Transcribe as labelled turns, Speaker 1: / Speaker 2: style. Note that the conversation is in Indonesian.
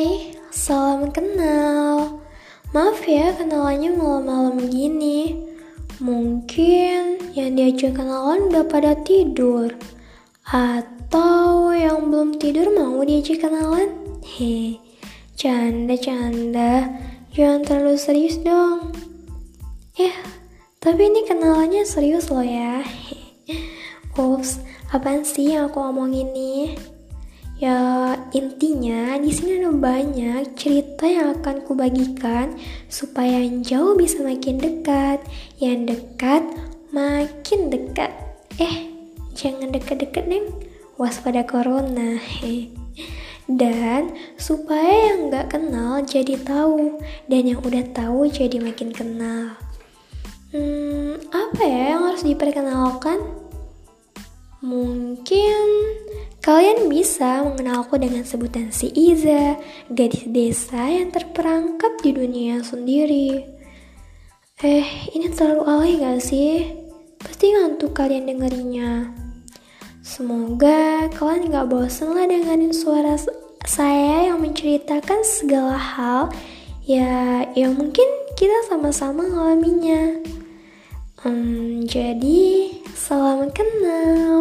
Speaker 1: Hai, salam kenal. Maaf ya kenalannya malam-malam gini. Mungkin yang diajak kenalan udah pada tidur. Atau yang belum tidur mau diajak kenalan? He, canda-canda. Jangan terlalu serius dong. Eh, tapi ini kenalannya serius loh ya. Ups, apaan sih yang aku omongin nih? Ya intinya di sini ada banyak cerita yang akan kubagikan supaya yang jauh bisa makin dekat, yang dekat makin dekat. Eh, jangan deket-deket neng, waspada corona. Dan supaya yang nggak kenal jadi tahu dan yang udah tahu jadi makin kenal. Hmm, apa ya yang harus diperkenalkan? Mungkin Kalian bisa mengenalku dengan sebutan si Iza, gadis desa yang terperangkap di dunia sendiri. Eh, ini terlalu alay gak sih? Pasti ngantuk kalian dengerinnya. Semoga kalian gak bosen lah dengerin suara saya yang menceritakan segala hal ya yang mungkin kita sama-sama ngalaminya. Hmm, jadi, salam kenal.